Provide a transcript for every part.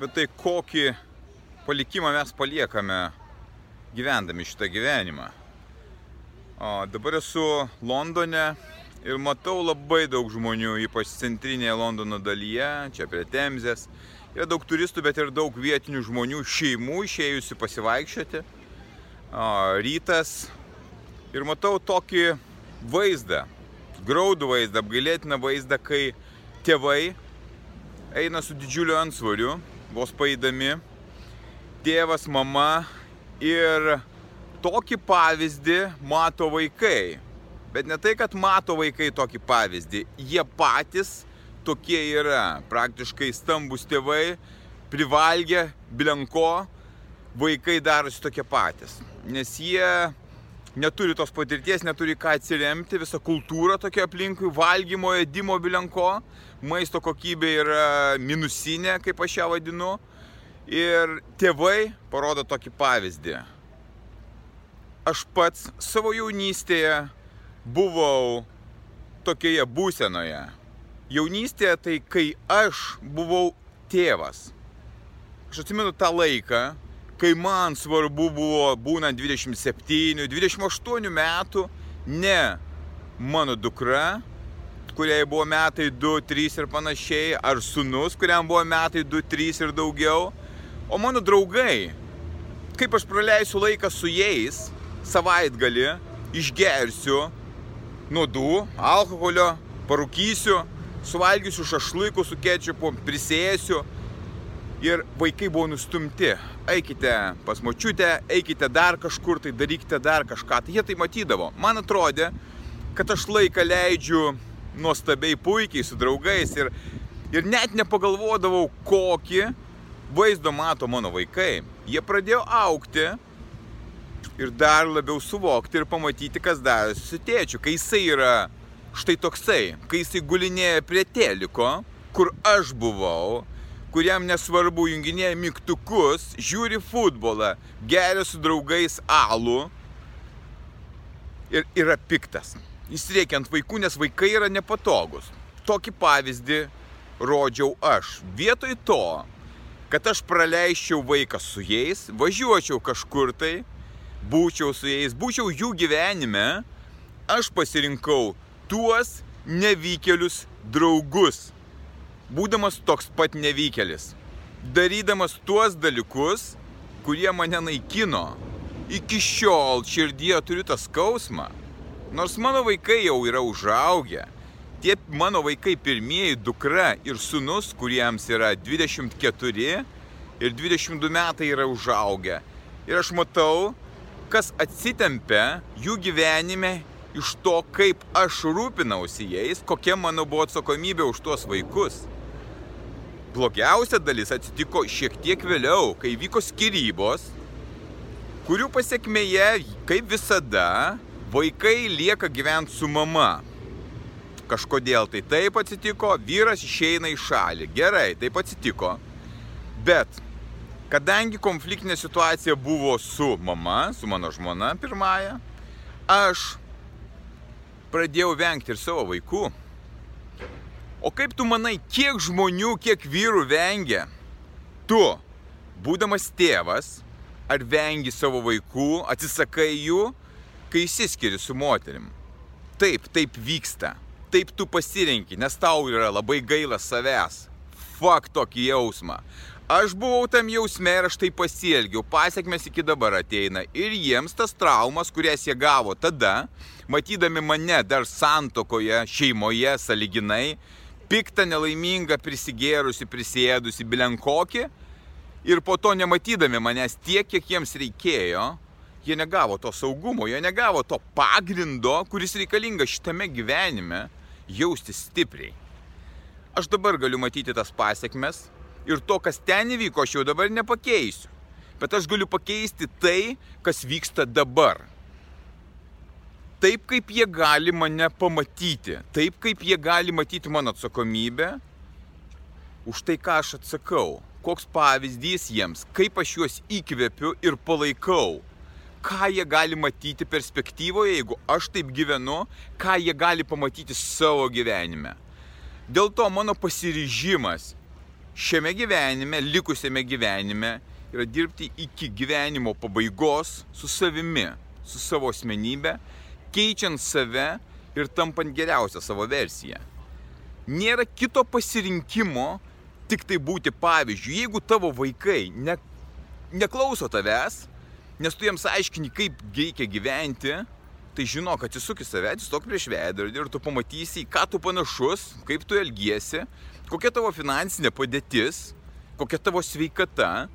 Apie tai, kokį palikimą mes paliekame gyvendami šitą gyvenimą. O dabar esu Londone ir matau labai daug žmonių, ypač centrinėje Londono dalyje, čia prie Temzės. Yra daug turistų, bet ir daug vietinių žmonių, šeimų išėjusių pasivaikščioti. O, rytas. Ir matau tokį vaizdą, graudų vaizdą, apgailėtiną vaizdą, kai tėvai eina su didžiuliu ansvariu, vos paėdami, tėvas, mama ir tokį pavyzdį mato vaikai. Bet ne tai, kad mato vaikai tokį pavyzdį, jie patys tokie yra. Praktiškai stambus tėvai, privalgę, blenko, vaikai darosi tokie patys. Nes jie neturi tos patirties, neturi ką atsiremti, visa kultūra tokia aplinkui, valgymo, edimo bilenko, maisto kokybė yra minusinė, kaip aš ją vadinu. Ir tėvai parodo tokį pavyzdį. Aš pats savo jaunystėje buvau tokioje būsenoje. Jaunystėje tai kai aš buvau tėvas. Aš atsimenu tą laiką, kai man svarbu buvo būnant 27, 28 metų, ne mano dukra, kuriai buvo metai 2, 3 ir panašiai, ar sunus, kuriam buvo metai 2, 3 ir daugiau, o mano draugai, kaip aš praleisiu laiką su jais, savaitgalį, išgersiu nuodų, alkoholio, parūkysiu, suvalgysiu šašlykų su kečiupu, prisėsiu, ir vaikai buvo nustumti. Eikite pas močiutę, eikite dar kažkur, tai darykite dar kažką. Tai jie tai matydavo. Man atrodė, kad aš laiką leidžiu nuostabiai puikiai su draugais ir, ir net nepagalvodavau, kokį vaizdo mato mano vaikai. Jie pradėjo aukti ir dar labiau suvokti ir pamatyti, kas darosi su tėčiu, kai jisai yra štai toksai, kai jisai gulinėja prie teliko, kur aš buvau, kuriam nesvarbu junginėja mygtukus, žiūri futbolą, geria su draugais alų ir yra piktas. Jis reikia ant vaikų, nes vaikai yra nepatogus. Tokį pavyzdį rodžiau aš. Vietoj to, kad aš praleisčiau vaiką su jais, važiuočiau kažkur tai, būčiau su jais, būčiau jų gyvenime, aš pasirinkau tuos nevykėlius draugus būdamas toks pat nevykėlis, darydamas tuos dalykus, kurie mane naikino. Iki šiol širdyje turiu tą skausmą. Nors mano vaikai jau yra užaugę. Tie mano vaikai pirmieji dukra ir sunus, kuriems yra 24 ir 22 metai yra užaugę. Ir aš matau, kas atsitempia jų gyvenime iš to, kaip aš rūpinausi jais, kokia mano buvo atsakomybė už tuos vaikus. Blogiausia dalis atsitiko šiek tiek vėliau, kai vyko skirybos, kurių pasiekmėje, kaip visada, vaikai lieka gyventi su mama. Kažkodėl tai taip atsitiko, vyras išeina į šalį. Gerai, taip atsitiko. Bet kadangi konfliktinė situacija buvo su mama, su mano žmona pirmąją, aš pradėjau vengti ir savo vaikų. O kaip tu manai, kiek žmonių, kiek vyrų vengia? Tu, būdamas tėvas, ar vengi savo vaikų, atsisakai jų, kai įsiskiri su moterim? Taip, taip vyksta. Taip tu pasirenki, nes tau yra labai gaila savęs. Fak tokį jausmą. Aš buvau tam jausme ir aš tai pasielgiau, pasiekmes iki dabar ateina. Ir jiems tas traumas, kurias jie gavo tada, matydami mane dar santokoje, šeimoje, saliginai, piktą, nelaimingą, prisigėrusi, prisėdusi, bilenkokį. Ir po to nematydami manęs tiek, kiek jiems reikėjo, jie negavo to saugumo, jie negavo to pagrindo, kuris reikalingas šitame gyvenime jausti stipriai. Aš dabar galiu matyti tas pasiekmes, ir to, kas ten įvyko, aš jau dabar nepakeisiu. Bet aš galiu pakeisti tai, kas vyksta dabar. Taip, kaip jie gali mane pamatyti, taip, kaip jie gali matyti mano atsakomybę, už tai, ką aš atsakau, koks pavyzdys jiems, kaip aš juos įkvepiu ir palaikau, ką jie gali matyti perspektyvoje, jeigu aš taip gyvenu, ką jie gali pamatyti savo gyvenime. Dėl to mano pasiryžimas šiame gyvenime, likusiame gyvenime yra dirbti iki gyvenimo pabaigos su savimi, su savo asmenybė, keičiant save ir tampant geriausią savo versiją. Nėra kito pasirinkimo tik tai būti pavyzdžių. Jeigu tavo vaikai ne, neklauso tavęs, nes tu jiems aiškini, kaip reikia gyventi, tai žinok, atsisuk į save, atsistok prieš veidrodį ir tu pamatysi, ką tu panašus, kaip tu elgiesi, kokia tavo finansinė padėtis, kokia tavo sveikata,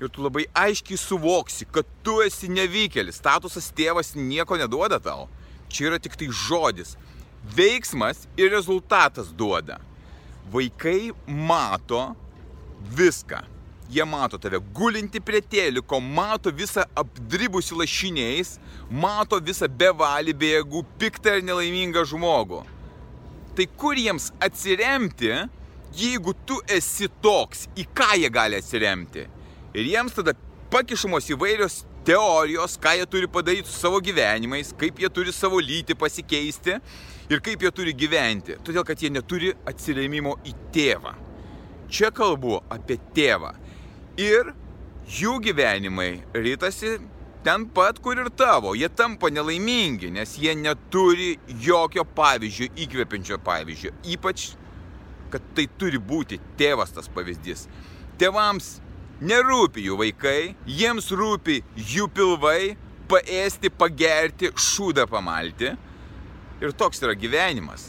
ir tu labai aiškiai suvoksi, kad tu esi nevykėlis, statusas tėvas nieko neduoda tau. Čia yra tik tai žodis. Veiksmas ir rezultatas duoda. Vaikai mato viską. Jie mato tave gulinti prie teliko, mato visą apdribusi lašiniais, mato visą bevalį, bėgų, piktą ir nelaimingą žmogų. Tai kur jiems atsiremti, jeigu tu esi toks, į ką jie gali atsiremti? Ir jiems tada pakišamos įvairios teorijos, ką jie turi padaryti su savo gyvenimais, kaip jie turi savo lytį pasikeisti ir kaip jie turi gyventi. Todėl, kad jie neturi atsiremimo į tėvą. Čia kalbu apie tėvą. Ir jų gyvenimai rytasi ten pat, kur ir tavo. Jie tampa nelaimingi, nes jie neturi jokio pavyzdžio, įkvepiančio pavyzdžio. Ypač, kad tai turi būti tėvas tas pavyzdys. Tėvams Nerūpi jų vaikai, jiems rūpi jų pilvai, paėsti, pagerti, šūdą pamalti. Ir toks yra gyvenimas.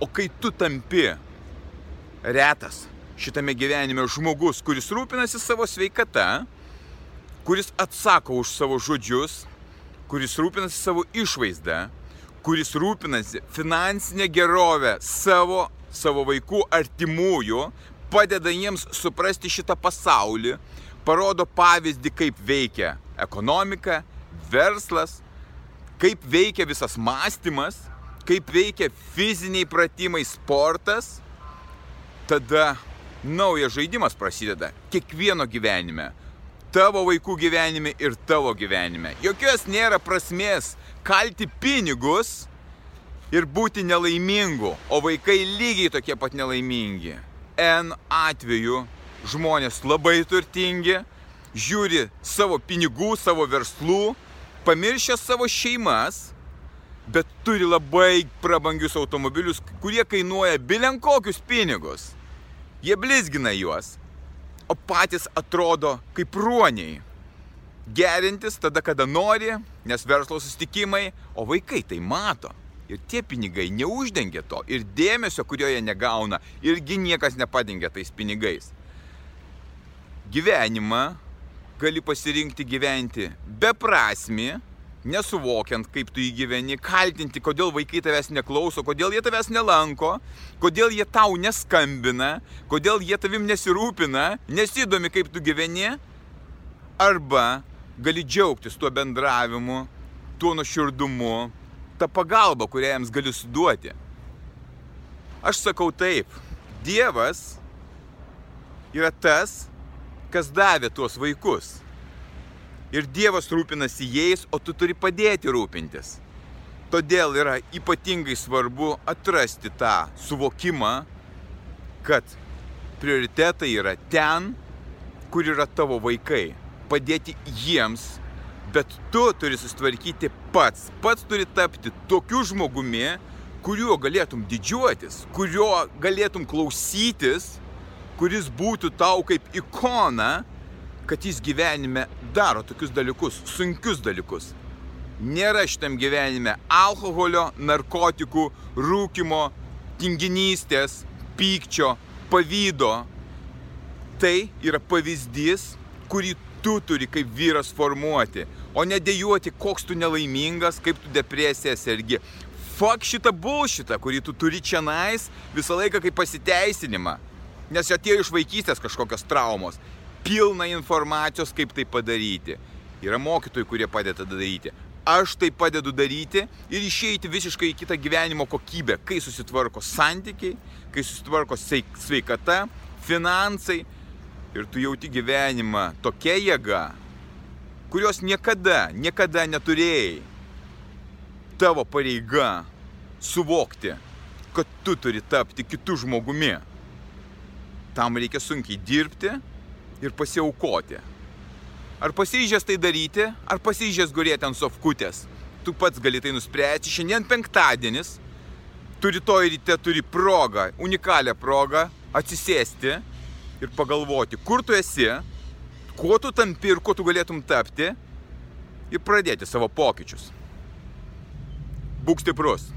O kai tu tampi retas šitame gyvenime žmogus, kuris rūpinasi savo sveikata, kuris atsako už savo žodžius, kuris rūpinasi savo išvaizdą, kuris rūpinasi finansinę gerovę savo, savo vaikų artimųjų, padeda jiems suprasti šitą pasaulį, parodo pavyzdį, kaip veikia ekonomika, verslas, kaip veikia visas mąstymas, kaip veikia fiziniai pratimai, sportas, tada naujas žaidimas prasideda kiekvieno gyvenime. Tavo vaikų gyvenime ir tavo gyvenime. Jokios nėra prasmės kalti pinigus ir būti nelaimingu, o vaikai lygiai tokie pat nelaimingi. N atveju žmonės labai turtingi, žiūri savo pinigų, savo verslų, pamiršę savo šeimas, bet turi labai prabangius automobilius, kurie kainuoja bilenkokius pinigus. Jie blizgina juos, o patys atrodo kaip ruoniai. Gerintis tada, kada nori, nes verslo sustikimai, o vaikai tai mato. Ir tie pinigai neuždengia to. Ir dėmesio, kurio jie negauna, irgi niekas nepadengia tais pinigais. Gyvenimą gali pasirinkti gyventi beprasmi, nesuvokiant, kaip tu jį gyveni, kaltinti, kodėl vaikai tavęs neklauso, kodėl jie tavęs nelanko, kodėl jie tau neskambina, kodėl jie tavim nesirūpina, nesidomi, kaip tu gyveni, arba gali džiaugtis tuo bendravimu, tuo nuoširdumu, ta pagalba, kurią jiems galiu suduoti. Aš sakau taip, Dievas yra tas, kas davė tuos vaikus. Ir Dievas rūpinasi jais, o tu turi padėti rūpintis. Todėl yra ypatingai svarbu atrasti tą suvokimą, kad prioritetai yra ten, kur yra tavo vaikai. Padėti jiems Bet tu turi susitvarkyti pats. Pats turi tapti tokiu žmogumi, kuriuo galėtum didžiuotis, kuriuo galėtum klausytis, kuris būtų tau kaip ikona, kad jis gyvenime daro tokius dalykus, sunkius dalykus. Nėra šitam gyvenime alkoholio, narkotikų, rūkimo, tinginystės, pykčio, pavydo. Tai yra pavyzdys, kurį tu turi kaip vyras formuoti o ne dėjuoti, koks tu nelaimingas, kaip tu depresiją sergi. Fak šitą bulšitą, kurį tu turi čia nais visą laiką kaip pasiteisinimą. Nes atėjo iš vaikystės kažkokios traumos. Pilna informacijos, kaip tai padaryti. Yra mokytojai, kurie padeda daryti. Aš tai padedu daryti ir išeiti visiškai į kitą gyvenimo kokybę, kai susitvarko santykiai, kai susitvarko sveikata, finansai ir tu jauti gyvenimą tokia jėga, kurios niekada, niekada neturėjai. Tavo pareiga suvokti, kad tu turi tapti kitų žmogumi. Tam reikia sunkiai dirbti ir pasiaukoti. Ar pasiryžęs tai daryti, ar pasiryžęs gulėti ant sofkutės. Tu pats gali tai nuspręsti. Šiandien penktadienis. Tu rytoj ryte turi progą, unikalią progą atsisėsti ir pagalvoti, kur tu esi, kuo tu tampi ir kuo tu galėtum tapti ir pradėti savo pokyčius. Būk stiprus.